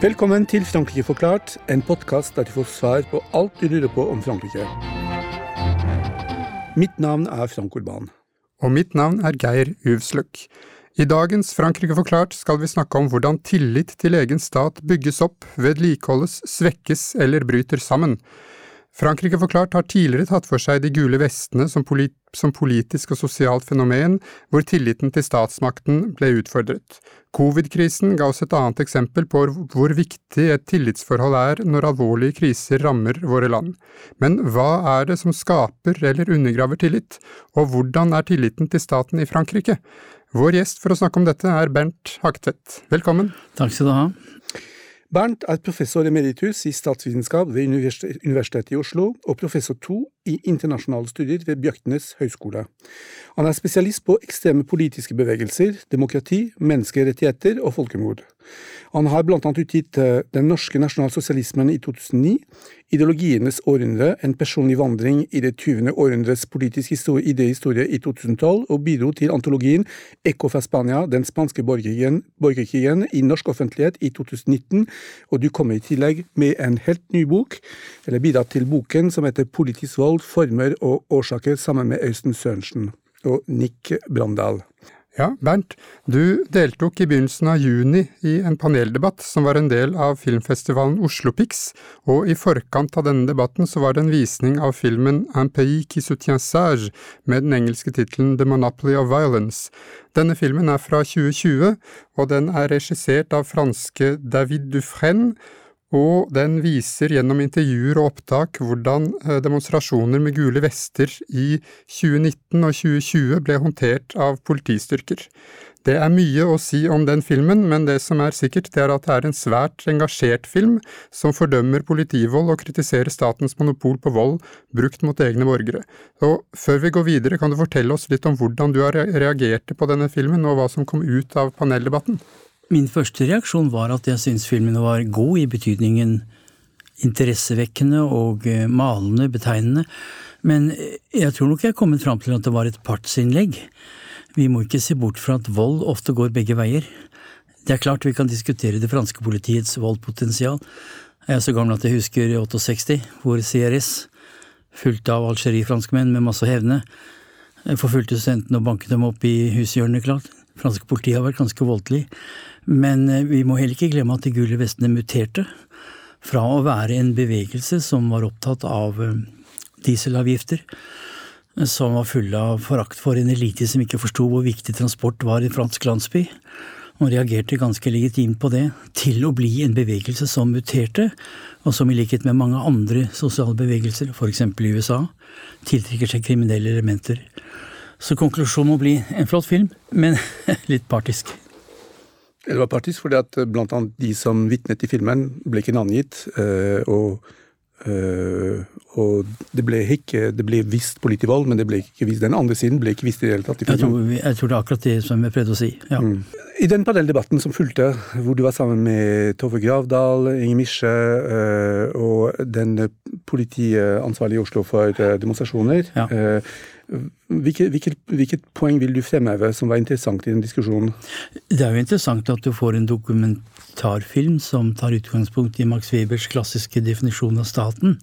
Velkommen til Frankrike forklart, en podkast der du får svar på alt du lurer på om Frankrike. Mitt navn er Frank Urban. Og mitt navn er Geir Uvsløk. I dagens Frankrike forklart skal vi snakke om hvordan tillit til egen stat bygges opp, vedlikeholdes, svekkes eller bryter sammen. Frankrike forklart har tidligere tatt for seg de gule vestene som, polit som politisk og sosialt fenomen, hvor tilliten til statsmakten ble utfordret. Covid-krisen ga oss et annet eksempel på hvor viktig et tillitsforhold er når alvorlige kriser rammer våre land. Men hva er det som skaper eller undergraver tillit, og hvordan er tilliten til staten i Frankrike? Vår gjest for å snakke om dette er Bernt Haktvedt. Velkommen. Takk skal du ha. Bernt er professor emeritus i statsvitenskap ved Universitetet i Oslo og professor to i internasjonale studier ved Bjøknes høgskole. Han er spesialist på ekstreme politiske bevegelser, demokrati, menneskerettigheter og folkemord. Han har blant annet utgitt eh, Den norske nasjonalsosialismen i 2009, Ideologienes århundre, en personlig vandring i det 20. århundres politiske idéhistorie i 2012, og bidro til antologien Eco fra Spania, den spanske borgerkrigen, borgerkrigen i norsk offentlighet i 2019, og du kommer i tillegg med en helt ny bok, eller bidratt til boken som heter Politisk vold, former og årsaker, sammen med Øystein Sørensen og Nick Brandal. Ja, Bernt, du deltok i begynnelsen av juni i en paneldebatt som var en del av filmfestivalen Oslopix, og i forkant av denne debatten så var det en visning av filmen Un pays qui soutient sage, med den engelske tittelen The Monopoly of Violence. Denne filmen er fra 2020, og den er regissert av franske David Dufresne, og den viser gjennom intervjuer og opptak hvordan eh, demonstrasjoner med gule vester i 2019 og 2020 ble håndtert av politistyrker. Det er mye å si om den filmen, men det som er sikkert, det er at det er en svært engasjert film som fordømmer politivold og kritiserer statens monopol på vold brukt mot egne borgere. Og før vi går videre, kan du fortelle oss litt om hvordan du reagerte på denne filmen, og hva som kom ut av paneldebatten? Min første reaksjon var at jeg syntes filmen var god i betydningen interessevekkende og eh, malende, betegnende, men eh, jeg tror nok jeg er kommet fram til at det var et partsinnlegg. Vi må ikke se bort fra at vold ofte går begge veier. Det er klart vi kan diskutere det franske politiets voldpotensial. Jeg er så gammel at jeg husker 68, hvor CRS, fulgt av algerifranskmenn med masse hevne, forfulgte studentene og banket dem opp i hushjørnet, klart. Franske politiet har vært ganske voldelig. Men eh, vi må heller ikke glemme at de gule vestene muterte. Fra å være en bevegelse som var opptatt av eh, dieselavgifter, som var fulle av forakt for en elite som ikke forsto hvor viktig transport var i fransk landsby, og reagerte ganske legitimt på det, til å bli en bevegelse som muterte, og som i likhet med mange andre sosiale bevegelser, f.eks. i USA, tiltrekker seg kriminelle elementer. Så konklusjonen må bli en flott film, men litt partisk. Det var partisk fordi at eh, blant annet de som vitnet i filmen, ble ikke navngitt. Eh, og, eh, og det ble ikke det ble visst politivold, men det ble ikke visst den andre siden ble ikke visst i det hele tatt. Jeg tror, jeg tror, det er akkurat det som jeg prøvde å si. ja. Mm. I den paneldebatten som fulgte, hvor du var sammen med Tove Gravdal, Inger Misje og den politiansvarlige i Oslo for demonstrasjoner ja. Hvilket, hvilket, hvilket, poeng vil du fremheve som var interessant i den diskusjonen? Det er jo interessant at du får en dokumentarfilm som tar utgangspunkt i Max Webers klassiske definisjon av staten.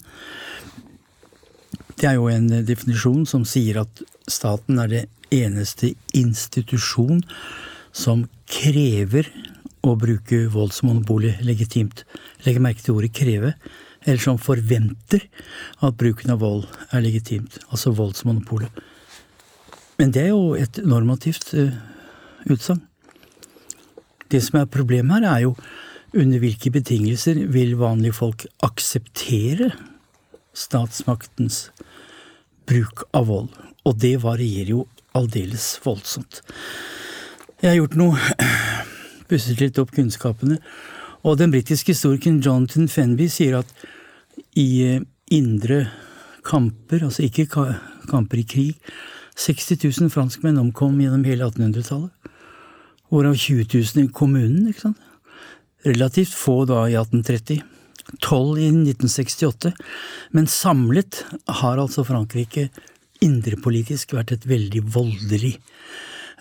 Det er jo en definisjon som sier at staten er det eneste institusjon som krever å bruke voldsmonopolet legitimt. Legg merke til ordet 'kreve' eller som forventer at bruken av vold er legitimt, altså voldsmonopolet. Men det er jo et normativt uh, utsagn. Det som er problemet her, er jo under hvilke betingelser vil vanlige folk akseptere statsmaktens bruk av vold? Og det varierer jo aldeles voldsomt. Jeg har gjort noe, pusset litt opp kunnskapene, og den britiske historikeren Jonathan Fenby sier at i eh, indre kamper, altså ikke kamper i krig. 60 000 franskmenn omkom gjennom hele 1800-tallet. Hvorav 20 000 i kommunen. ikke sant? Relativt få da i 1830. tolv i 1968. Men samlet har altså Frankrike indrepolitisk vært et veldig voldelig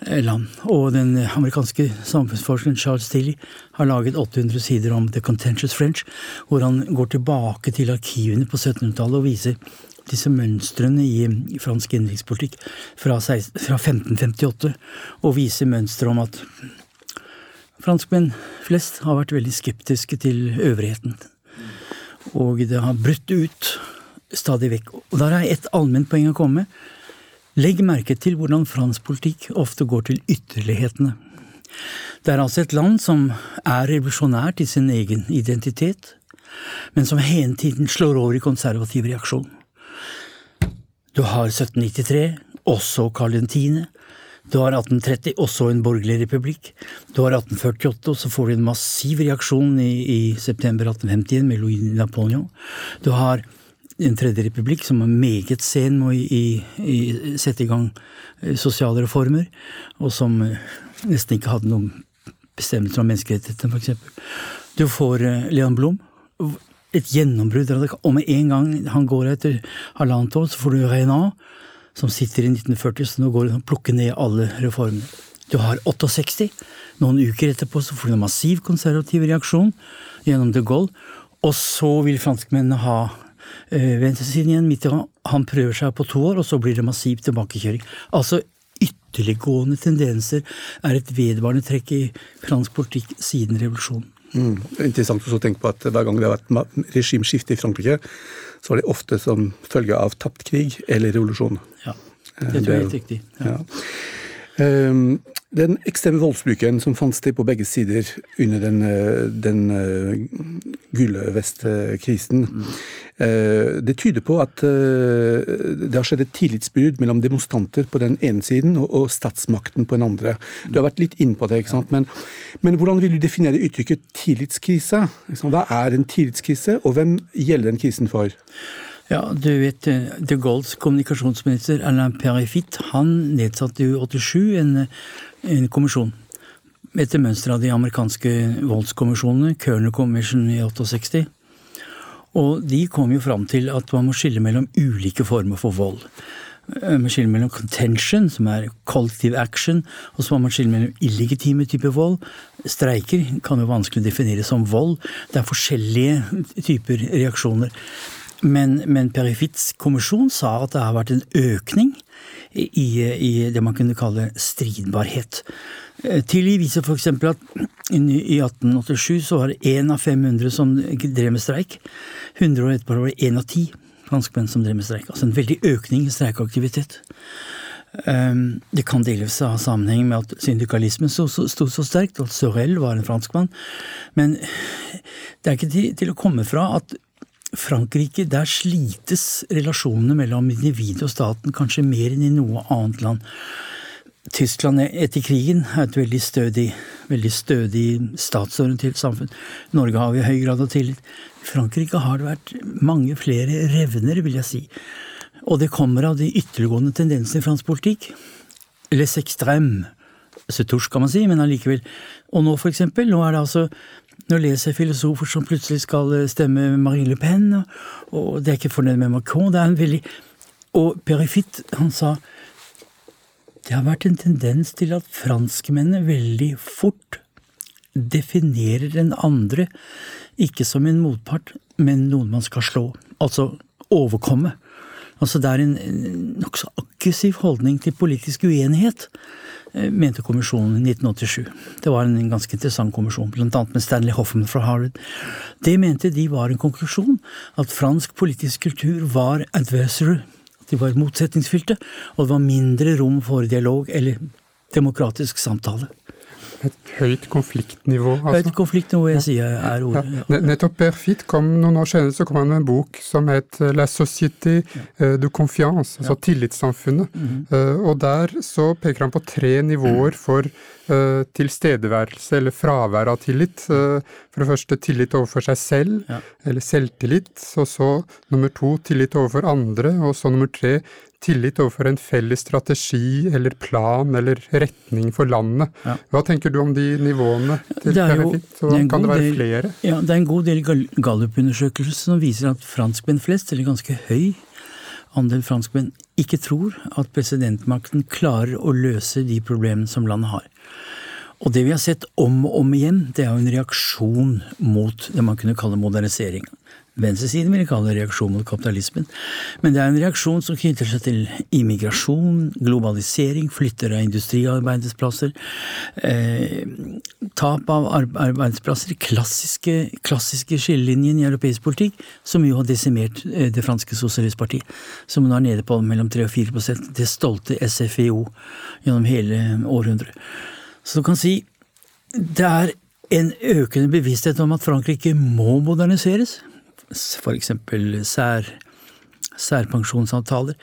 land. Og den amerikanske samfunnsforskeren Charles Tilly har laget 800 sider om The Contentious French, hvor han går tilbake til arkivene på 1700-tallet og viser disse mønstrene i fransk innenrikspolitikk fra, fra 1558, og viser mønsteret om at franskmenn flest har vært veldig skeptiske til øvrigheten. Og det har brutt ut stadig vekk. Og der er et allment poeng å komme med. Legg merke til hvordan fransk politikk ofte går til ytterlighetene. Det er altså et land som er revolusjonært i sin egen identitet, men som hele tiden slår over i konservativ reaksjon. Du har 1793, også Karl 10., du har 1830, også en borgerlig republikk. Du har 1848, og så får du en massiv reaksjon i, i september 1851 med Louis Napoleon. Du har en tredje republikk som er meget sen med å sette i gang eh, sosiale reformer, og som eh, nesten ikke hadde noen bestemmelser om menneskerettighetene, f.eks. Du får eh, Leon Blom. Et gjennombrudd. Og med en gang han går etter halvannet år, så får du Reynard som sitter i 1940, så nå går han og plukker ned alle reformene. Du har 68. Noen uker etterpå så får du en massiv konservativ reaksjon gjennom de Gaulle. Og så vil franskmennene ha venstresiden igjen. Mitterrand han prøver seg på to år, og så blir det massiv tilbakekjøring. Altså ytterliggående tendenser er et vedvarende trekk i fransk politikk siden revolusjonen. Mm. Interessant å tenke på at hver gang det har vært regimeskifte i Frankrike, så var det ofte som følge av tapt krig eller revolusjon. Ja, det tror jeg er helt riktig. Ja. Ja. Um, den ekstreme voldsbruken som fant sted på begge sider under den, eh, den uh, gule vestkrisen, mm. uh, det tyder på at det har skjedd et tillitsbrudd mellom demonstranter på den ene siden og, statsmakten på den andre. Du har vært litt inn på det, ikke sant? Men, men hvordan vil du definere uttrykket tillitskrise? Hva er en tillitskrise, og hvem gjelder den krisen for? Ja, du vet, eh, de Gaulles kommunikasjonsminister Alain Perifit han nedsatte i 87 en, en kommisjon. Etter mønster av de amerikanske voldskommisjonene, Kerner Commission i 68. Og de kom jo fram til at man må skille mellom ulike former for vold. Man man skiller mellom contention, som er collective action, og så må man skille mellom illegitime typer vold. Streiker kan jo vanskelig defineres som vold. Det er forskjellige typer reaksjoner. Men, men Perifits kommisjon sa at det har vært en økning i, i det man kunne kalle stridbarhet. Eh, Tilly viser f.eks. at i 1887 så var det én av 500 som drev med streik. 100 år etterpå var det én av ti franskmenn som drev med streik. Altså en veldig økning i streikeaktivitet. Ehm, det kan delvis ha sammenheng med at syndikalismen sto så, sterkt, og at Sorel var en franskmann. Men det er ikke til å komme fra at Frankrike, der slites relasjonene mellom individet og staten kanskje mer enn i noe annet land. Tyskland etter krigen er et veldig stødig, veldig stødig statsorientert samfunn. Norge har vi høy grad av tillit. I Frankrike har det vært mange flere revner, vil jeg si. Og det kommer av de ytterliggående tendensene i fransk politikk. Les extrêmes. Se touche, kan man si, men allikevel. Og nå, for eksempel, nå er det altså nå leser jeg filosofer som plutselig skal eh, stemme Marine Le Pen, og det er ikke fornøyd med Macron. Det er en veldig Og Perifit, han sa det har vært en tendens til at franskmennene veldig fort definerer den andre ikke som en motpart, men noen man skal slå. Altså overkomme. Altså Det er en nokså aggressiv holdning til politisk uenighet. Eh, mente kommisjonen i 1987. Det var en ganske interessant kommisjon, annet med Stanley Hoffman fra Harvard. Det mente de var en konklusjon, at fransk politisk kultur var adversary. De var motsetningsfylte, og det var mindre rom for dialog eller demokratisk samtale. Et høyt konfliktnivå? Altså. Høyt konfliktnivå, jeg sier er ordet. Ja. Nettopp Perfit kom noen år senere så kom han med en bok som het La Société ja. du Confiance, altså ja. tillitssamfunnet. Mm -hmm. Og der så peker han på tre nivåer for tilstedeværelse eller fravær av tillit. For det første tillit overfor seg selv, eller selvtillit. Og så nummer to tillit overfor andre, og så nummer tre tillit overfor en felles strategi eller plan eller retning for landet. Ja. Hva tenker du om de nivåene til benefit, og det kan det være del, flere? Ja, Det er en god del gallupundersøkelser som viser at franskmenn flest, eller ganske høy andel franskmenn, ikke tror at presidentmakten klarer å løse de problemene som landet har. Og det vi har sett om og om igjen, det er jo en reaksjon mot det man kunne kalle modernisering. Venstresiden vil kalle det reaksjon mot kapitalismen. Men det er en reaksjon som knytter seg til immigrasjon, globalisering, flytter av industriarbeidsplasser, eh, tap av arbeidsplasser, klassiske, klassiske skillelinjen i europeisk politikk, som jo har desimert eh, det franske sosialistpartiet, som nå er nede på mellom 3 og 4% det stolte SFIO gjennom hele århundret. Så du kan si det er en økende bevissthet om at Frankrike må moderniseres f.eks. Sær, særpensjonsavtaler,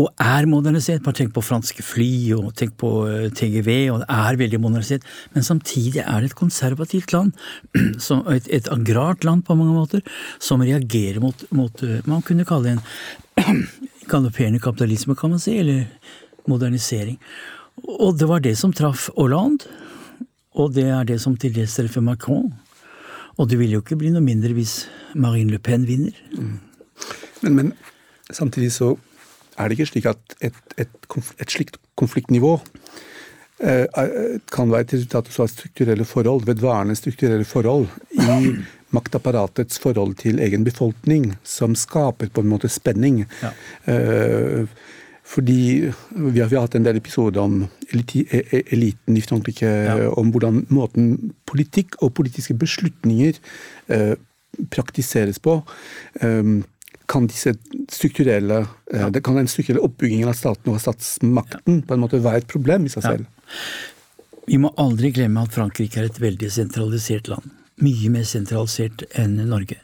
og er modernisert. Bare tenk på franske fly, og tenk på eh, TGV, og det er veldig modernisert. Men samtidig er det et konservativt land, et, et agrart land på mange måter, som reagerer mot, mot eh, Man kunne kalle det en galopperende kapitalisme, kan man si, eller modernisering. Og det var det som traff Hollande, og det er det som til dels treffer Macron. Og det vil jo ikke bli noe mindre hvis Marine Le Pen vinner. Mm. Men, men, samtidig så er det ikke slik at et, et, et slikt konfliktnivå eh, eh, kan være et resultat av strukturelle forhold, vedvarende strukturelle forhold i maktapparatets forhold til egen befolkning, som skaper på en måte spenning. Ja. Eh, fordi vi har, vi har, hatt en del episoder om e, e, eliten i Frankrike, ja. om hvordan måten politikk og politiske beslutninger eh, praktiseres på. Um, kan disse strukturelle, eh, ja. det kan den strukturelle oppbyggingen av staten og av statsmakten på en måte være et problem i seg selv? Vi må aldri glemme at Frankrike er et veldig sentralisert land. Mye mer sentralisert enn Norge.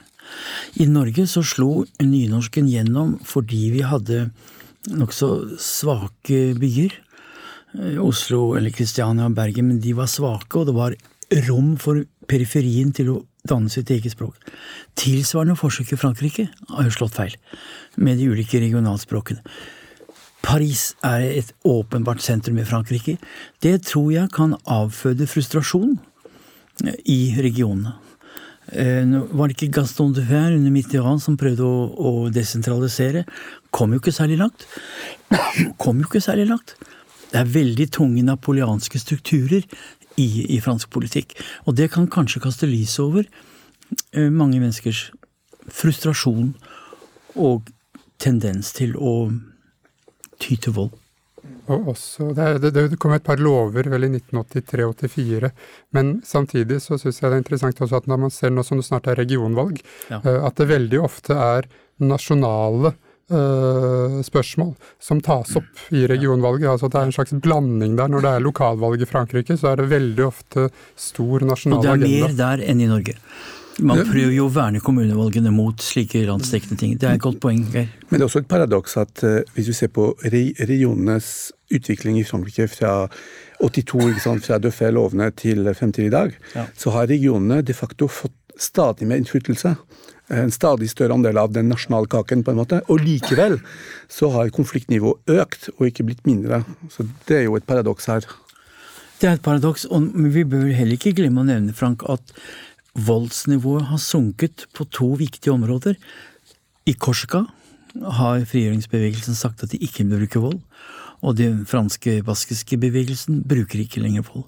I Norge så slo nynorsken gjennom fordi vi hadde nokså svake byer. Eh, Oslo eller Kristiania og Bergen, men de var svake, og det var rom for periferien til å danne sitt eget språk. Tilsvarende forsøk i Frankrike har jo slått feil, med de ulike regionalspråkene. Paris er et åpenbart sentrum i Frankrike. Det tror jeg kan avføde frustrasjon eh, i regionene. Eh, nå var det ikke Gaston de Fer under Mitterrand som prøvde å, å, desentralisere. Kom jo ikke særlig langt. Kom jo ikke særlig langt. Det er veldig tunge napoleanske strukturer i, i fransk politikk. Og det kan kanskje kaste lys over eh, mange menneskers frustrasjon og tendens til å ty til vold. Og også, det, det, det, kom et par lover vel i 1983-84, men samtidig så syns jeg det er interessant også at når man ser nå som det snart er regionvalg, ja. uh, at det veldig ofte er nasjonale uh, spørsmål som tas opp i regionvalget. altså Det er en slags blanding der. Når det er lokalvalg i Frankrike, så er det veldig ofte stor nasjonal agenda. Og det er mer der enn i Norge. Man prøver jo å verne kommunevalgene mot slike landsdekkende ting. Det er et godt poeng, Geir. Men det er også et paradoks at uh, hvis du ser på regionenes utvikling i Frankrike fra 82, ikke sant, fra Døffe-lovene til fremtiden i dag, ja. så har regionene de facto fått stadig mer innflytelse. En stadig større andel av den nasjonale kaken, på en måte. Og likevel så har konfliktnivået økt, og ikke blitt mindre. Så det er jo et paradoks her. Det er et paradoks, og vi bør heller ikke glemme å nevne, Frank, at voldsnivået har sunket på to viktige områder. I Korsika har frigjøringsbevegelsen sagt at de ikke vil bruke vold. Og den franske baskiske bevegelsen bruker ikke lenger vold.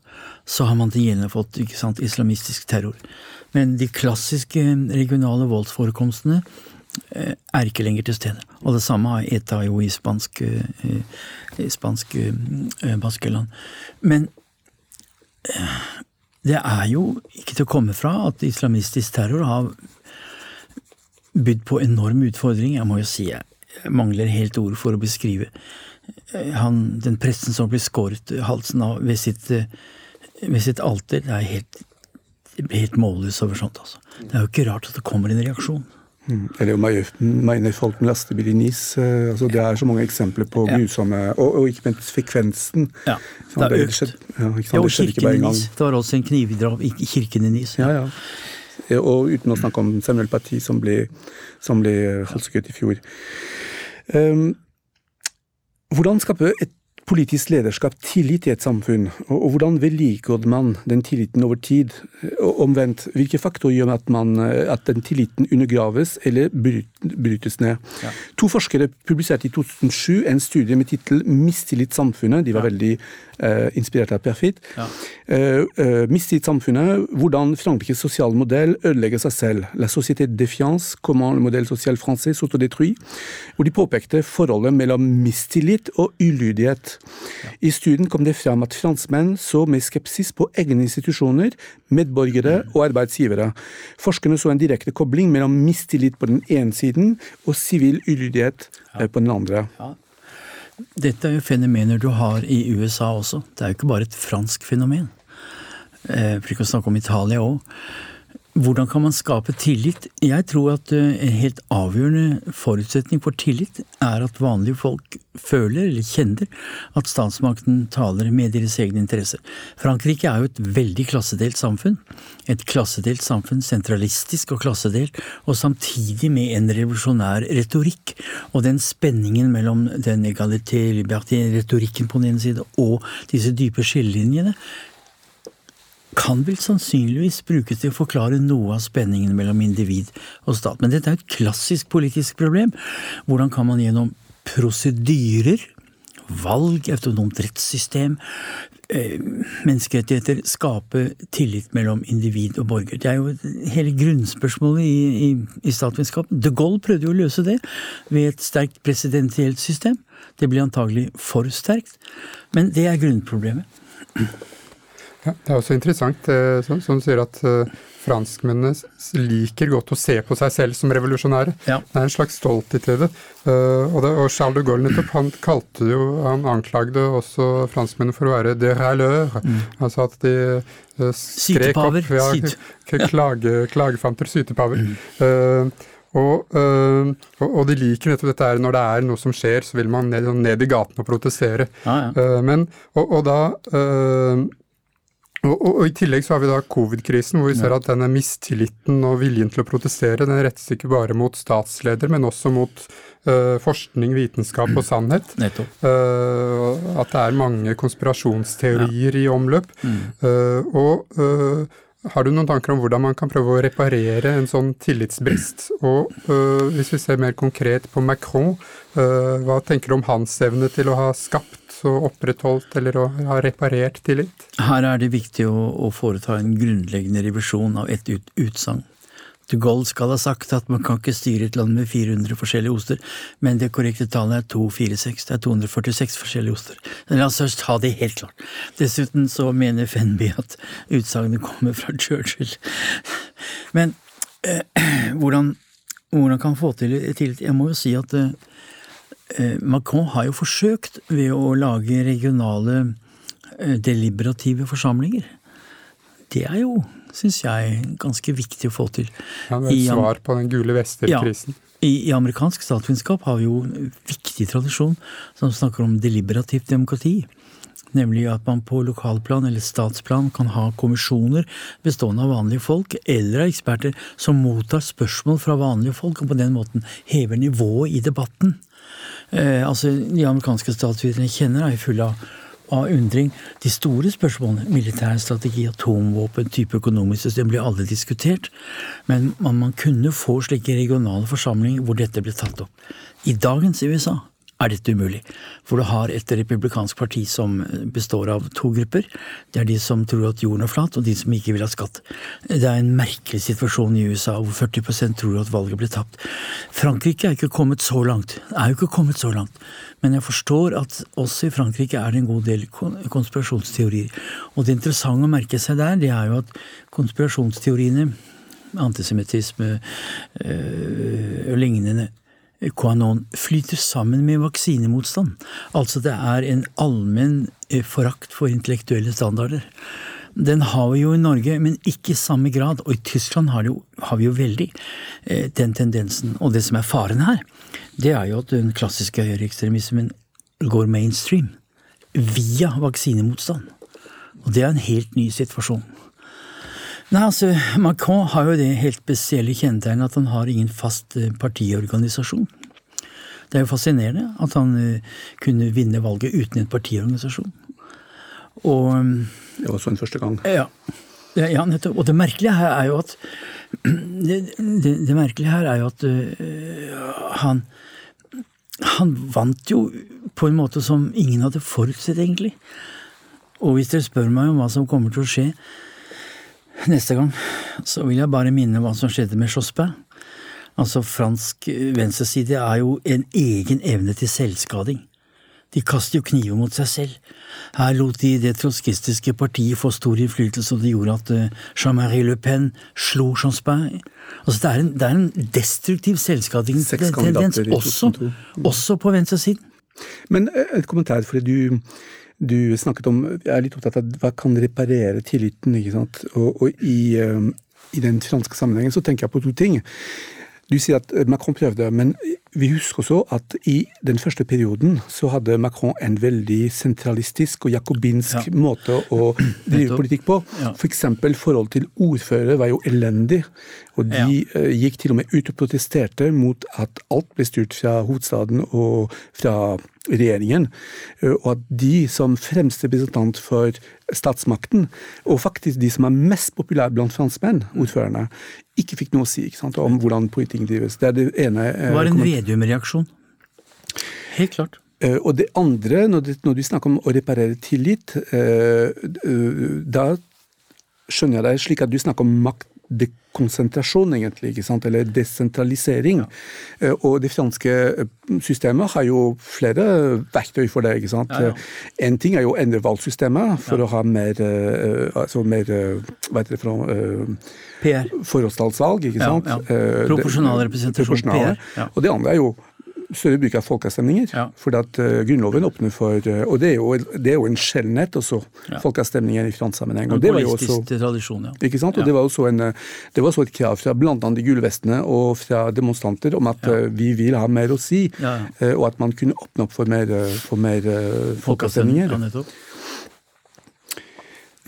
Så har man til gjengjeld fått sant, islamistisk terror. Men de klassiske regionale voldsforekomstene eh, er ikke lenger til stede. Og det samme har ETA jo i spansk, eh, spansk eh, Baskeland. Men det er jo ikke til å komme fra at islamistisk terror har bydd på enorm utfordring. Jeg må jo si jeg mangler helt ord for å beskrive eh, han, den presten som blir skåret halsen av ved sitt, eh, ved sitt alter. Det er helt, helt målløs over sånt, altså. Det er jo ikke rart at det kommer en reaksjon. Mm. Eller mener folk med lastebil i NIS. Eh, altså, det er så mange eksempler på ja. grusomme og, og, ikke minst frekvensen. Ja, det har økt. Skjedd, ja, ja, og kirken i NIS. Det var også en knivdrap i kirken i NIS. Ja, ja. Og uten å snakke om Samuel Parti, som ble, som ble halshugget i fjor. Um, Hvordan skape et politisk lederskap tillit i et samfunn, og, hvordan vedlikeholder man den tilliten over tid? Og omvendt, hvilke faktorer gjør at, man, at den tilliten undergraves eller brytes ned? Ja. To forskere publiserte i 2007 en studie med tittel 'Mistillit samfunnet'. De var ja. veldig uh, inspirert av Perfit. Ja. Uh, uh, mistillit samfunnet, hvordan Frankrikes sosiale modell ødelegger seg selv. La société de défiance, comment le modèle social français s'autodétruit. Hvor de påpekte forholdet mellom mistillit og ulydighet. I studien kom det fram at franskmenn så med skepsis på egne institusjoner, medborgere mm. og arbeidsgivere. Forskerne så en direkte kobling mellom mistillit på den ene siden og sivil ulydighet på den andre. Ja. Dette er jo fenomener du har i USA også. Det er jo ikke bare et fransk fenomen. Eh, for ikke å snakke om Italia òg. Hvordan kan man skape tillit? Jeg tror at eh, en helt avgjørende forutsetning for tillit er at vanlige folk føler eller kjenner at statsmakten taler med deres egne interesser. Frankrike er jo et veldig klassedelt samfunn. Et klassedelt samfunn, sentralistisk og klassedelt, og samtidig med en revolusjonær retorikk. Og den spenningen mellom den egalité, liberté, retorikken på den ene side og disse dype skillelinjene kan vel sannsynligvis brukes til å forklare noe av spenningen mellom individ og stat. Men dette er et klassisk politisk problem. Hvordan kan man gjennom prosedyrer, valg, autonomt rettssystem, eh, menneskerettigheter skape tillit mellom individ og borger? Det er jo hele grunnspørsmålet i, i, i statsvitenskap. De Gaulle prøvde jo å løse det ved et sterkt presidentielt system. Det ble antagelig for sterkt, men det er grunnproblemet. Ja, det er også interessant, eh, som, som sier, at uh, franskmennene liker godt å se på seg selv som revolusjonære. Ja. Det er en slags stolthet i det. Uh, og, det. og, Charles de Gaulle nettopp, han kalte jo, han anklagde også franskmennene for å være de râleurs. Mm. Altså at de skrek sytepaver, opp ja, klage, klagefanter, sytepaver. Mm. Uh, og, øh, og, de liker nettopp dette her, når det er noe som skjer, så vil man ned, ned i gaten og protestere. Ah, ja. uh, men, og, og da og, og, og, I tillegg så har vi da covid-krisen, hvor vi ser at denne mistilliten og viljen til å protestere den rettes ikke bare mot statsleder, men også mot uh, forskning, vitenskap og sannhet. Uh, at det er mange konspirasjonsteorier ja. i omløp. Mm. Uh, og har du noen tanker om hvordan man kan prøve å reparere en sånn tillitsbrist? Og hvis vi ser mer konkret på Macron, hva tenker du om hans evne til å ha skapt og opprettholdt eller å ha reparert tillit? Her er det viktig å, å foreta en grunnleggende revisjon av et ut, utsagn. De Gaulle skal ha sagt at man kan ikke styre et land med 400 forskjellige oster, men det korrekte tallet er 246. Det er 246 forskjellige oster. La oss ta det helt klart. Dessuten så mener Fenby at utsagnet kommer fra Churchill. Men eh, hvordan, hvordan kan få til tillit? Jeg må jo si at Eh, Macron har jo forsøkt ved å lage regionale eh, deliberative forsamlinger. Det er jo, syns jeg, ganske viktig å få til. Ja, det er et svar på den gule vester-krisen. Ja, i, i, amerikansk statsvitenskap har vi jo en viktig tradisjon som snakker om deliberativt demokrati. Nemlig at man på lokalplan eller statsplan kan ha kommisjoner bestående av vanlige folk eller av eksperter som mottar spørsmål fra vanlige folk, og på den måten hever nivået i debatten. Eh, altså, De amerikanske statsviterne kjenner er fulle av, av undring. De store spørsmålene, militær strategi, atomvåpen, type økonomisk system, blir alle diskutert. Men man, man kunne få slike regionale forsamlinger hvor dette ble tatt opp. I dagens USA er dette umulig. For du har et republikansk parti som består av to grupper. Det er de som tror at jorden er flat, og de som ikke vil ha skatt. Det er en merkelig situasjon i USA hvor 40% tror at valget ble tapt. Frankrike er ikke kommet så langt. Er jo ikke kommet så langt. Men jeg forstår at også i Frankrike er det en god del konspirasjonsteorier. Og det interessante å merke seg der, det er jo at konspirasjonsteoriene antisemittisme øh, og lignende QAnon flyter sammen med vaksinemotstand. Altså det er en allmenn eh, forakt for intellektuelle standarder. Den har vi jo i Norge, men ikke i samme grad. Og i Tyskland har, jo, har vi jo veldig eh, den tendensen. Og det som er faren her, det er jo at den klassiske høyreekstremismen går mainstream. Via vaksinemotstand. Og det er en helt ny situasjon. Nei, altså, Macron har jo det helt spesielle kjennetegnet at han har ingen fast eh, partiorganisasjon. Det er jo fascinerende at han kunne vinne valget uten en partiorganisasjon. Og Det var sånn første gang. Ja. Ja, nettopp. Og det merkelige her er jo at Det, det, det merkelige her er jo at uh, han Han vant jo på en måte som ingen hadde forutsett, egentlig. Og hvis dere spør meg om hva som kommer til å skje neste gang, så vil jeg bare minne hva som skjedde med Jospin. Altså, fransk venstreside er jo en egen evne til selvskading. De kaster jo kniver mot seg selv. Her lot de det trotskistiske partiet få stor innflytelse, og det gjorde at uh, Jean-Marie Le Pen slo Jospin. Altså, det, er en, det er en destruktiv selvskadingstendens også, også på venstresiden. Men eh, et kommentar, for du, du snakket om Jeg er litt opptatt av hva kan reparere tilliten, ikke sant. Og, og i, um, i den franske sammenhengen så tenker jeg på to ting. Du sier at Macron prøvde, men vi husker også at i den første perioden så hadde Macron en veldig sentralistisk og jakobinsk ja. måte å drive politikk på. Ja. F.eks. For forhold til ordførere var jo elendig. Og de ja. uh, gikk til og med ut og protesterte mot at alt ble styrt fra hovedstaden og fra regjeringen. Uh, og at de som fremste representant for statsmakten, og faktisk de som er mest populære blant franskmenn, ordførerne, ikke fikk noe å si sant, om hvordan politikken drives. Det er det ene. Eh, det var en Vedum-reaksjon. Helt klart. Uh, og det andre, når, du snakker om å reparere tillit, uh, uh, da skjønner jeg deg slik at du snakker om makt dekonsentrasjon, egentlig, ikke sant? eller desentralisering. Ja. Og det franske systemet har jo flere verktøy for det. ikke sant? Ja, ja. En ting er jo å endre valgsystemet for å ha mer, altså mer Hva heter det for noe? PR. Forholdstalsvalg, ikke sant? Proporsjonal representasjon, PR. Og det andre er jo større bruk av folkeavstemninger. Ja. For at uh, Grunnloven åpner for uh, Og det er jo, det er jo en sjeldenhet også, ja. folkeavstemninger i fransk sammenheng. Og det var jo også, tradisjon, ja. Ikke sant? Og det var også en, det var også et krav fra bl.a. de gule vestene og fra demonstranter om at uh, vi vil ha mer å si, og at man kunne åpne opp for mer, for mer folkeavstemninger.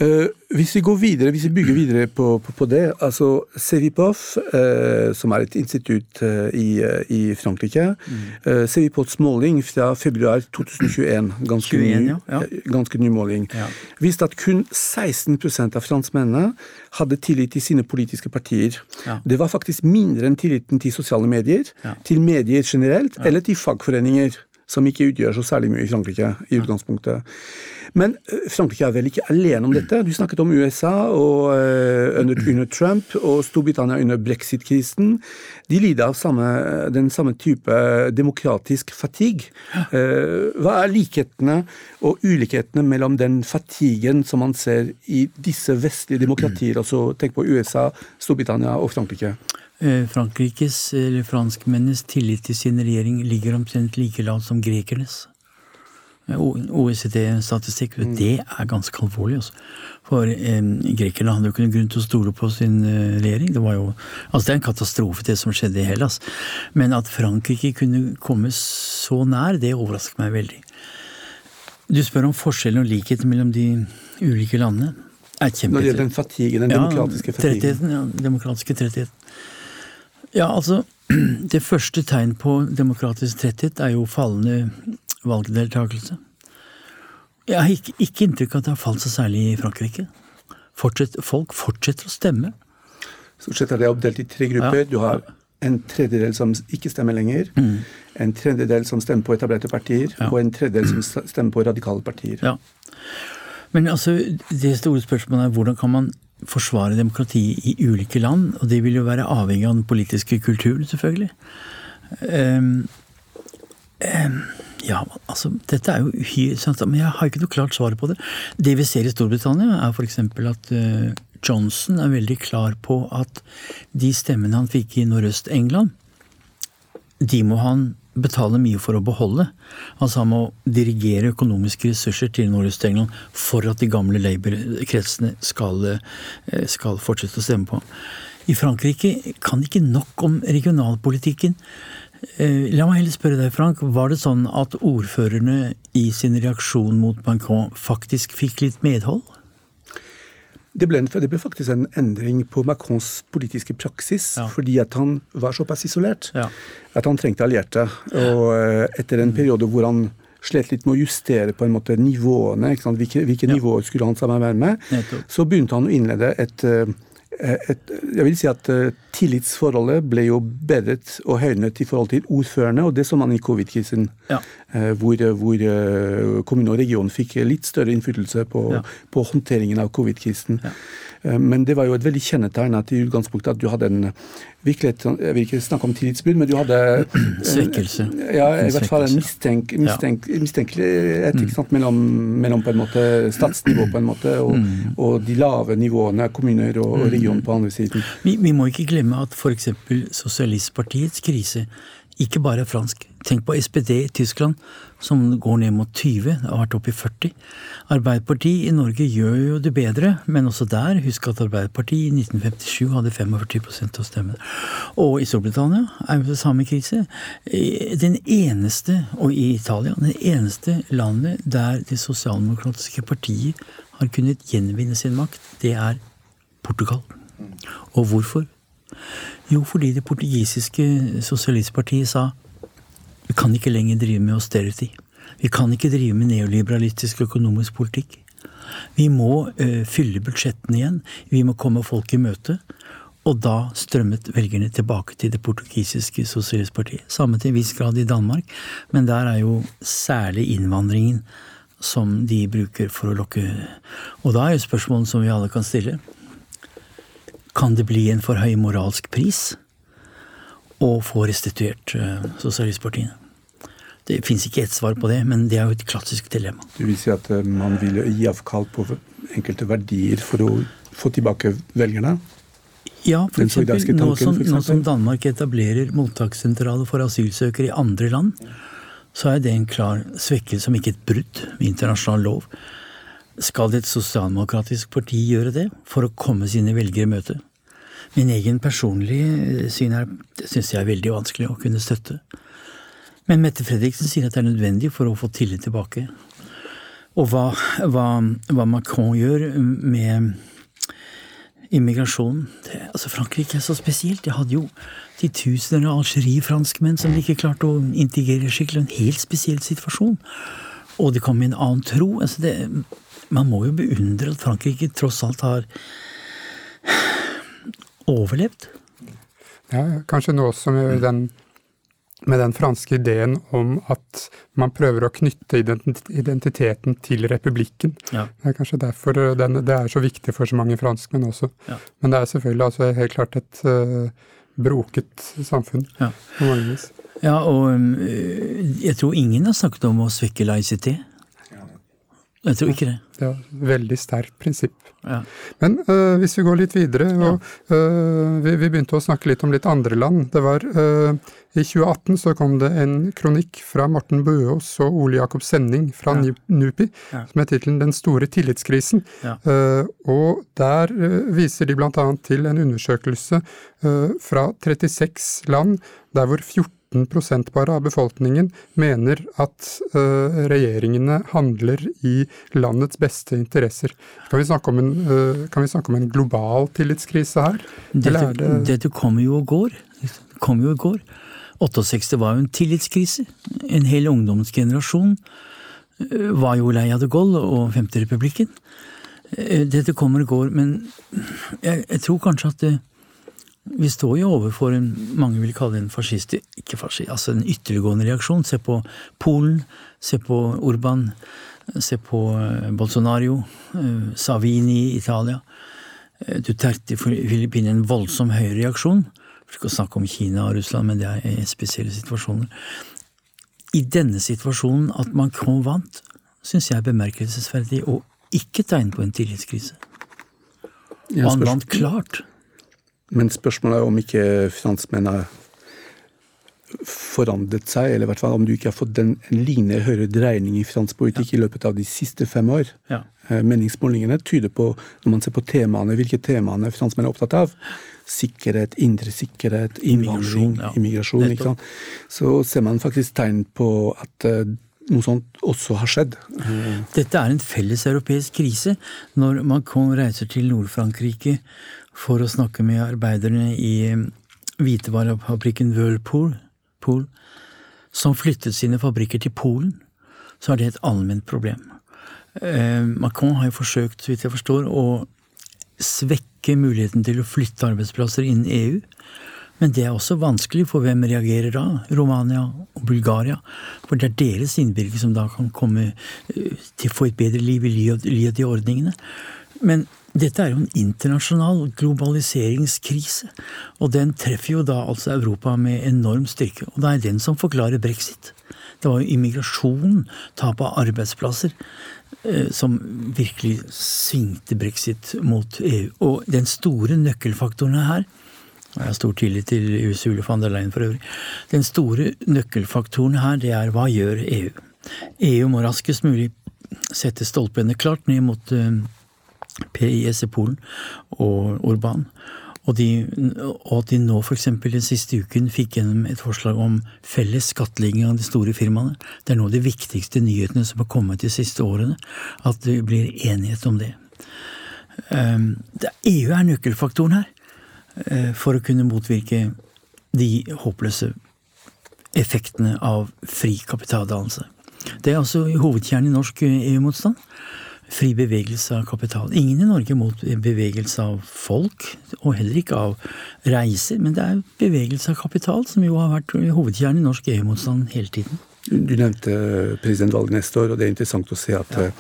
Uh, hvis vi går videre, hvis vi bygger videre på, på, på det altså Sevipov, uh, som er et institutt uh, i, i, Frankrike mm. Sevipovs måling fra februar 2021, ganske, 21, ny, ja. Ja. ganske ny måling, ja. viste at kun 16% av franskmennene hadde tillit til sine politiske partier. Det var faktisk mindre enn tilliten til sosiale medier, til medier generelt, eller til fagforeninger som ikke utgjør så særlig mye i Frankrike i utgangspunktet. Men eh, Frankrike er vel ikke alene om dette. Du snakket om USA og, uh, under, under, Trump og Storbritannia under brexit-krisen. De lider av samme, den samme type demokratisk fatigue. Uh, hva er likhetene og ulikhetene mellom den fatiguen som man ser i disse vestlige demokratier, altså tenk på USA, Storbritannia og Frankrike? Eh, Frankrikes, eller franskmennenes, tillit til sin regjering ligger omtrent like lavt som grekernes. Eh, OECD-statistikk. Mm. Det er ganske alvorlig. Også. For eh, grekerne hadde jo ikke noen grunn til å stole på sin eh, regjering. Det var jo, altså det er en katastrofe, det som skjedde i Hellas. Men at Frankrike kunne komme så nær, det overrasker meg veldig. Du spør om forskjellen og likheten mellom de ulike landene. Er Når det gjelder den fatigen, den demokratiske fatigen? Ja, demokratiske trettheten. Ja, altså Det første tegn på demokratisk tretthet er jo fallende valgdeltakelse. Jeg har ikke, ikke inntrykk av at det har falt så særlig i Frankrike. Fortsett, folk fortsetter å stemme. Stort sett er det oppdelt i tre grupper. Ja. Du har en tredjedel som ikke stemmer lenger, mm. en tredjedel som stemmer på etablerte partier, ja. og en tredjedel som stemmer på radikale partier. Ja. Men altså, det store spørsmålet er hvordan kan man forsvare demokrati i ulike land, og det vil jo være avhengig av den politiske kulturen, selvfølgelig. Um, um, ja, altså, dette er jo uhyre Men jeg har ikke noe klart svar på det. Det vi ser i Storbritannia, er f.eks. at uh, Johnson er veldig klar på at de stemmene han fikk i Nordøst-England, de må han betale mye for å beholde. Altså han må dirigere økonomiske ressurser til Nordøst-England for at de gamle Labour-kretsene skal, eh, skal, fortsette å stemme på. I Frankrike kan ikke nok om regionalpolitikken. Eh, la meg heller spørre deg, Frank. Var det sånn at ordførerne i sin reaksjon mot Macron faktisk fikk litt medhold? Det ble, det ble, faktisk en endring på Macrons politiske praksis, ja. fordi at han var såpass isolert ja. at han trengte allierte. Og eh, etter en periode hvor han slet litt med å justere på en måte nivåene, hvilke, hvilke ja. nivåer skulle han samarbeide med, så begynte han å innlede et eh, et, jeg vil si at Tillitsforholdet ble jo bedret og høynet i forhold til ordførerne, og det så man i covid-krisen. Ja. Hvor, hvor, kommune og region fikk litt større innflytelse på, ja. på håndteringen av covid-krisen. Ja. Eh, men det var jo et veldig kjennetegn at i utgangspunktet at du hadde en virkelig, Jeg vil ikke snakke om tillitsbrudd, men du hadde Svekkelse. Ja, i hvert fall en mistenk, mistenk, mistenkelighet mm. mellom, mellom, på en måte statsnivå på en måte, og, mm. og de lave nivåene, kommuner og, og mm. region på andre siden. Vi, vi må ikke glemme at f.eks. Sosialistpartiets krise ikke bare er fransk. Tenk på SPD i Tyskland, som går ned mot 20, det har vært oppe i 40. Arbeiderpartiet i Norge gjør jo det bedre, men også der, husk at Arbeiderpartiet i 1957 hadde 45% av stemmene. Og i Storbritannia er jo det samme krise. Den eneste, og i Italia, den eneste landet der det sosialdemokratiske partiet har kunnet gjenvinne sin makt, det er Portugal. Og hvorfor? Jo, fordi det portugisiske sosialistpartiet sa kan ikke lenger drive med austerity. Vi kan ikke drive med neoliberalistisk økonomisk politikk. Vi må uh, fylle budsjettene igjen. Vi må komme folk i møte. Og da strømmet velgerne tilbake til det portugisiske sosialistpartiet. Samme til en viss grad i Danmark, men der er jo særlig innvandringen som de bruker for å lokke Og da er jo spørsmålet som vi alle kan stille kan det bli en for høy moralsk pris å få restituert uh, sosialistpartiene? Det fins ikke ett svar på det, men det er jo et klassisk dilemma. Du vil si at uh, man vil gi avkall på enkelte verdier for å få tilbake velgerne? Ja, for eksempel, nå, som, nå som Danmark etablerer mottakssentraler for asylsøkere i andre land, så er det en klar svekkelse, om ikke et brudd med internasjonal lov. Skal et sosialdemokratisk parti gjøre det for å komme sine velgere i møte? Min egen personlige syn er syns jeg er veldig vanskelig å kunne støtte. Men Mette Fredriksen sier at det er nødvendig for å få tillit tilbake. Og hva, hva, hva Macron gjør med immigrasjonen altså Frankrike er så spesielt. De hadde jo titusener av algerifranskmenn som de ikke klarte å integrere skikkelig. En helt spesiell situasjon. Og de kom med en annen tro. Altså det, man må jo beundre at Frankrike tross alt har overlevd. Ja, kanskje nå som den, med den franske ideen om at man prøver å knytte identiteten til republikken. Ja. Det er kanskje derfor den, det er så viktig for så mange franskmenn også. Ja. Men det er selvfølgelig altså helt klart et uh, broket samfunn ja. på mange vis. Ja, og um, jeg tror ingen har snakket om å svekke laicitet. Jeg tror ikke det. Det er et veldig sterkt prinsipp. Ja. Men uh, hvis vi går litt videre og øh, vi, vi, begynte å snakke litt om litt andre land. Det var uh, I 2018 så kom det en kronikk fra Morten Bøås og Ole Jakob Sending fra ja. NUPI ja. som er tittelen 'Den store tillitskrisen'. og der viser de bl.a. til en undersøkelse fra 36 land der hvor 14 15 bare av befolkningen mener at uh, regjeringene handler i landets beste interesser. Kan vi snakke om en, uh, vi snakke om en global tillitskrise her? Dette, det... dette kommer jo og går. Kom jo og går. 68 var jo en tillitskrise. En hel ungdomsgenerasjon uh, var jo lei av de Gaulle og Femterepublikken. Dette kommer og går, men jeg, jeg tror kanskje at det, vi står jo overfor en mange vil kalle en fascist, ikke fascist, altså en ytterliggående reaksjon. Se på Polen, se på Urban, se på eh, Bolsonaro, eh, Savini i Italia. Eh, Duterte i Filippinene, en voldsom høyreaksjon. For ikke å snakke om Kina og Russland, men det er spesielle situasjoner. I denne situasjonen, at Macron vant, syns jeg er bemerkelsesverdig og ikke tegn på en tillitskrise. Og han vant klart. Men spørsmålet er om ikke finansmenn har forandret seg, eller i hvert fall om du ikke har fått en, en lignende høyere dreining i finanspolitikk ja. i løpet av de siste fem år. Ja. Eh, meningsmålingene tyder på, når man ser på temaene, hvilke temaene finansmenn er opptatt av, sikkerhet, indre sikkerhet, innvandring, immigrasjon, ja. immigrasjon så ser man faktisk tegn på at uh, noe sånt også har skjedd. Dette er en felles europeisk krise. Når man reiser til Nord-Frankrike for å snakke med arbeiderne i eh, hvitevarefabrikken Whirlpool, Pool, som flyttet sine fabrikker til Polen, så er det et allment problem. Eh, Macron har jo forsøkt, så vidt jeg forstår, å svekke muligheten til å flytte arbeidsplasser innen EU. Men det er også vanskelig, for hvem reagerer da? Romania og Bulgaria. For det er deres innbyggere som da kan komme eh, til å få et bedre liv i ly av de ordningene. Men dette er jo en internasjonal globaliseringskrise, og den treffer jo da altså Europa med enorm styrke. Og det er den som forklarer brexit. Det var jo immigrasjon, tap av arbeidsplasser, eh, som virkelig svingte brexit mot EU. Og den store nøkkelfaktoren her jeg har stor tillit til Usule van der Leyen for øvrig. Den store nøkkelfaktoren her, det er hva gjør EU? EU må raskest mulig sette stolpene klart ned mot eh, PIS i Polen og Orban. Og, de, og at de nå f.eks. den siste uken fikk gjennom et forslag om felles skattlegging av de store firmaene. Det er nå de viktigste nyhetene som har kommet de siste årene. At det blir enighet om det. Um, det EU er nøkkelfaktoren her. Eh, for å kunne motvirke de håpløse effektene av fri kapitaldannelse. Det er altså hovedkjernen i norsk EU-motstand. Fri bevegelse av kapital. Ingen i Norge mot bevegelse av folk, og heller ikke av reiser, men det er bevegelse av kapital som jo har vært hovedkjernen i norsk EU-motstand hele tiden. Du nevnte presidentvalget neste år, og det er interessant å se at ja.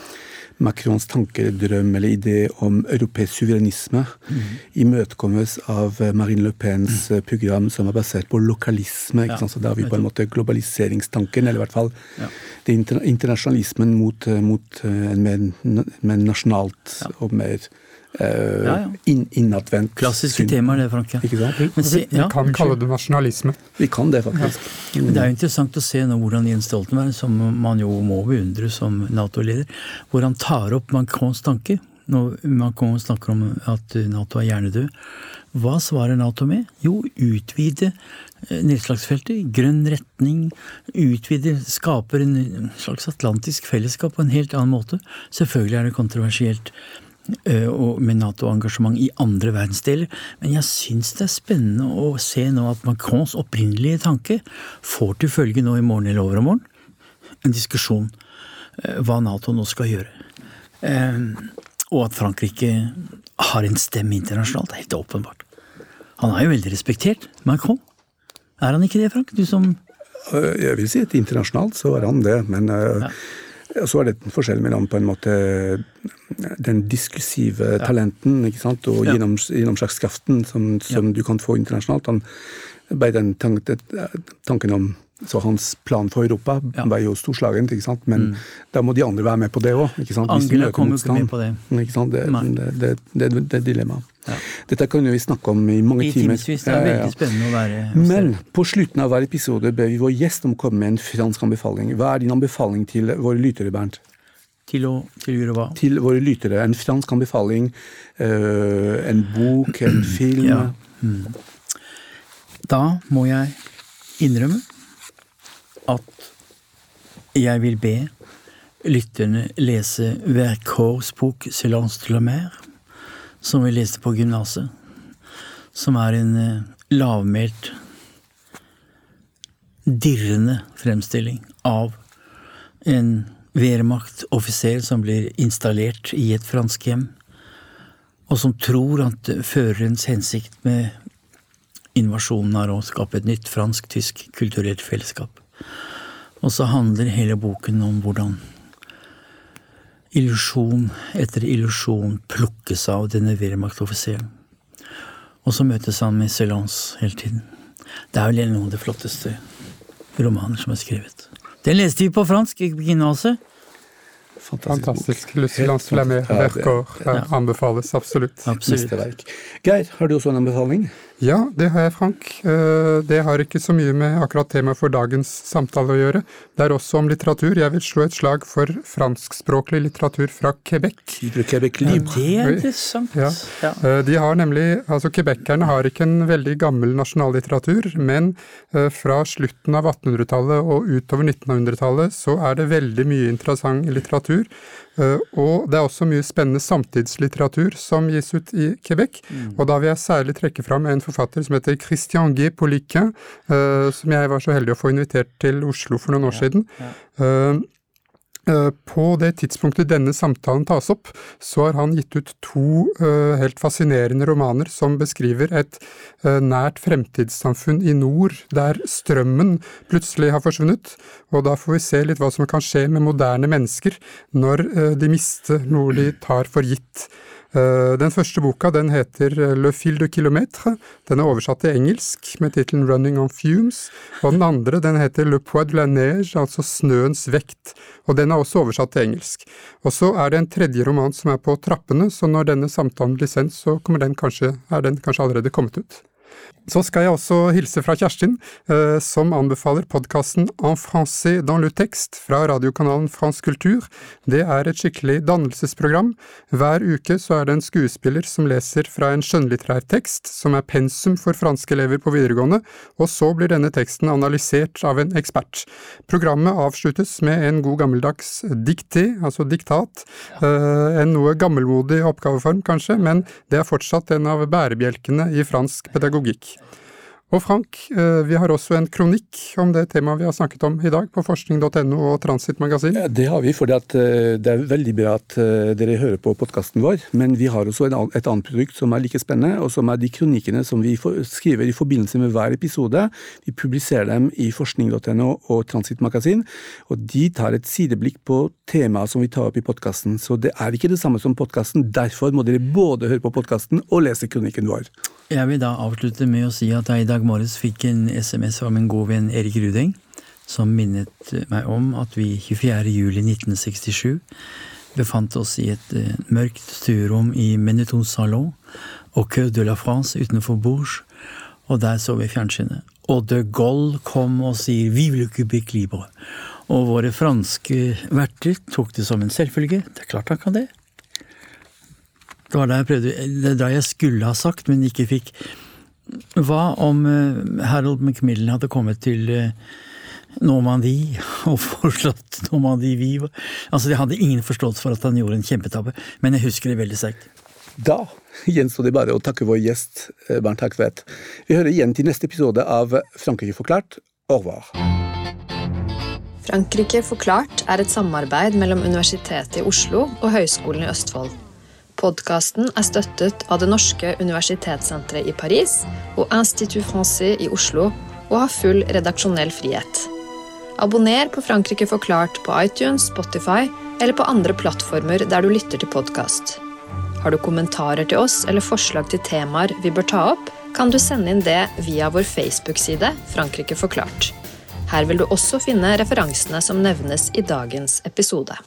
Eh, Macrons tanker, drøm eller idé om europeisk suverenisme mm. imøtekommes av Marine Le Pens mm. program som er basert på lokalisme. Ja. Så Da har vi på en måte globaliseringstanken, eller i hvert fall ja. internasjonalismen mot, mot en mer, mer nasjonalt ja. og mer Uh, ja, ja. Innadvendt. Klassiske temaer, det, Frank. Ikke sant? Men, se, vi kan kalle det nasjonalisme. Vi kan det, faktisk. Ja. Det er jo interessant å se nå hvordan Jens Stoltenberg, som man jo må beundre som Nato-leder, hvor han tar opp Macrons tanke. Når Macron snakker om at Nato er hjernedød. Hva svarer Nato med? Jo, utvide eh, nedslagsfeltet. Grønn retning. Utvide, skaper en slags atlantisk fellesskap på en helt annen måte. Selvfølgelig er det kontroversielt med Nato-engasjement i andre verdensdeler. Men jeg syns det er spennende å se nå at Macrons opprinnelige tanke får til følge nå i morgen eller overmorgen en diskusjon eh, hva Nato nå skal gjøre. Eh, og at Frankrike har en stemme internasjonalt, er helt åpenbart. Han er jo veldig respektert, Macron. Er han ikke det, Frank? Du som Jeg vil si at internasjonalt så er han det, men ja. Og så er det forskjellen forskjell mellom på en måte den diskussive talenten ikke sant, og ja. gjennom, gjennomslagskraften som, som ja. du kan få internasjonalt. Han, bare den tanken om så hans plan for Europa ja. var jo storslagent, ikke sant? men mm. da må de andre være med på det òg. Angela kom jo ikke med på det. Ikke sant? Det, det, det, det, er dilemmaet. Ja. Dette kan vi snakke om i mange I timer. Det er veldig spennende å være hos Men på slutten av hver episode ber vi vår gjest om å komme med en fransk anbefaling. Hva er din anbefaling til våre lyttere, Bernt? Til å til? Til våre lyttere. En fransk anbefaling, øh, en bok, en film. Ja. Mm. Da må jeg innrømme at jeg vil be lytterne lese Verkors bok 'Silence de la mer', som vi leste på gymnaset. Som er en eh, lavmælt, dirrende fremstilling av en Wehrmacht-offiser som blir installert i et fransk hjem, og som tror at førerens hensikt med invasjonen er å skape et nytt fransk-tysk kulturelt fellesskap. Og så handler hele boken om hvordan illusjon etter illusjon plukkes av denne Wehrmacht-offiseren. Og så møtes han med Celance hele tiden. Det er vel noen av de flotteste romaner som er skrevet. Den leste vi på fransk i gymnaset. Fantastisk. Lucians Flemmer, Vercors, anbefales absolutt. absolutt. Geir, har du også en anbefaling? Ja, det har jeg, Frank. Eh, det har ikke så mye med akkurat temaet for dagens samtale å gjøre. Det er også om litteratur. Jeg vil slå et slag for franskspråklig litteratur fra Quebec. Quebec Libre. det er interessant. Ja. Eh, de har nemlig, altså Quebecerne har ikke en veldig gammel nasjonallitteratur, men eh, fra slutten av 1800-tallet og utover 1900-tallet så er det veldig mye interessant litteratur. Og det er også mye spennende samtidslitteratur som gis ut i Quebec. Mm. Og da vil jeg særlig trekke fram en forfatter som heter Christian G. Poliquin, uh, som jeg var så heldig å få invitert til Oslo for noen år siden. Uh, på det tidspunktet denne samtalen tas opp, så har han gitt ut to uh, helt fascinerende romaner som beskriver et uh, nært fremtidssamfunn i nord, der strømmen plutselig har forsvunnet. Og da får vi se litt hva som kan skje med moderne mennesker når uh, de mister noe de tar for gitt. Eh, den første boka den heter eh, Le fil de kilometre. Den er oversatt til engelsk med tittelen Running on fumes. Og den andre den heter Le poids de la neige, altså Snøens vekt. Og den er også oversatt til engelsk. Og så er det en tredje roman som er på trappene, så når denne samtalen blir sendt, så den kanskje, er den kanskje allerede kommet ut. Så skal jeg også hilse fra Kjerstin, eh, som anbefaler podkasten En français dans le texte fra radiokanalen France kultur. Det er et skikkelig dannelsesprogram. Hver uke så er det en skuespiller som leser fra en skjønnlitterær tekst, som er pensum for franske elever på videregående, og så blir denne teksten analysert av en ekspert. Programmet avsluttes med en god gammeldags dikté, altså diktat. Eh, en noe gammelmodig oppgaveform, kanskje, men det er fortsatt en av bærebjelkene i fransk pedagogikk. Og Frank, eh, vi har også en kronikk om det temaet vi har snakket om i dag, på forskning.no og Transit Magasin. Ja, det har vi, for eh, det er veldig bra at eh, dere hører på podkasten vår. Men vi har også et annet produkt som er like spennende, og som er de kronikkene som vi skriver i forbindelse med hver episode. Vi publiserer dem i forskning.no og Transit Magasin, og de tar et sideblikk på temaet som vi tar opp i podkasten. Så det er ikke det samme som podkasten. Derfor må dere både høre på podkasten og lese kronikken vår. Jeg vil da avslutte med å si at jeg i dag morges fikk en SMS fra min gode venn Erik Rudeng, som minnet meg om at vi 24. juli 1967 befant oss i et uh, mørkt stuerom i Menetons salon au Cœur de la France utenfor Bourges, og der så vi fjernsynet. Og de Gaulle kom og sier 'Vive le bli libre'. Og våre franske verter tok det som en selvfølge. Det er klart han kan det. Det var da jeg prøvde, det da jeg skulle ha sagt, men ikke fikk. Hva om uh, Harold Macmillan hadde kommet til uh, Normandie og foreslått Normandie Vive? Altså, jeg hadde ingen forståelse for at han gjorde en kjempetabbe, men jeg husker det veldig sterkt. Da gjenstår det bare å takke vår gjest eh, Bernt Hakvedt. Vi hører igjen til neste episode av Frankrike forklart. Au revoir. Frankrike forklart er et samarbeid mellom Universitetet i Oslo og Høgskolen i Østfold. Podkasten er støttet av Det norske universitetssenteret i Paris og Institut Francais i Oslo og har full redaksjonell frihet. Abonner på Frankrike forklart på iTunes, Spotify eller på andre plattformer der du lytter til podkast. Har du kommentarer til oss eller forslag til temaer vi bør ta opp, kan du sende inn det via vår Facebook-side Frankrike forklart. Her vil du også finne referansene som nevnes i dagens episode.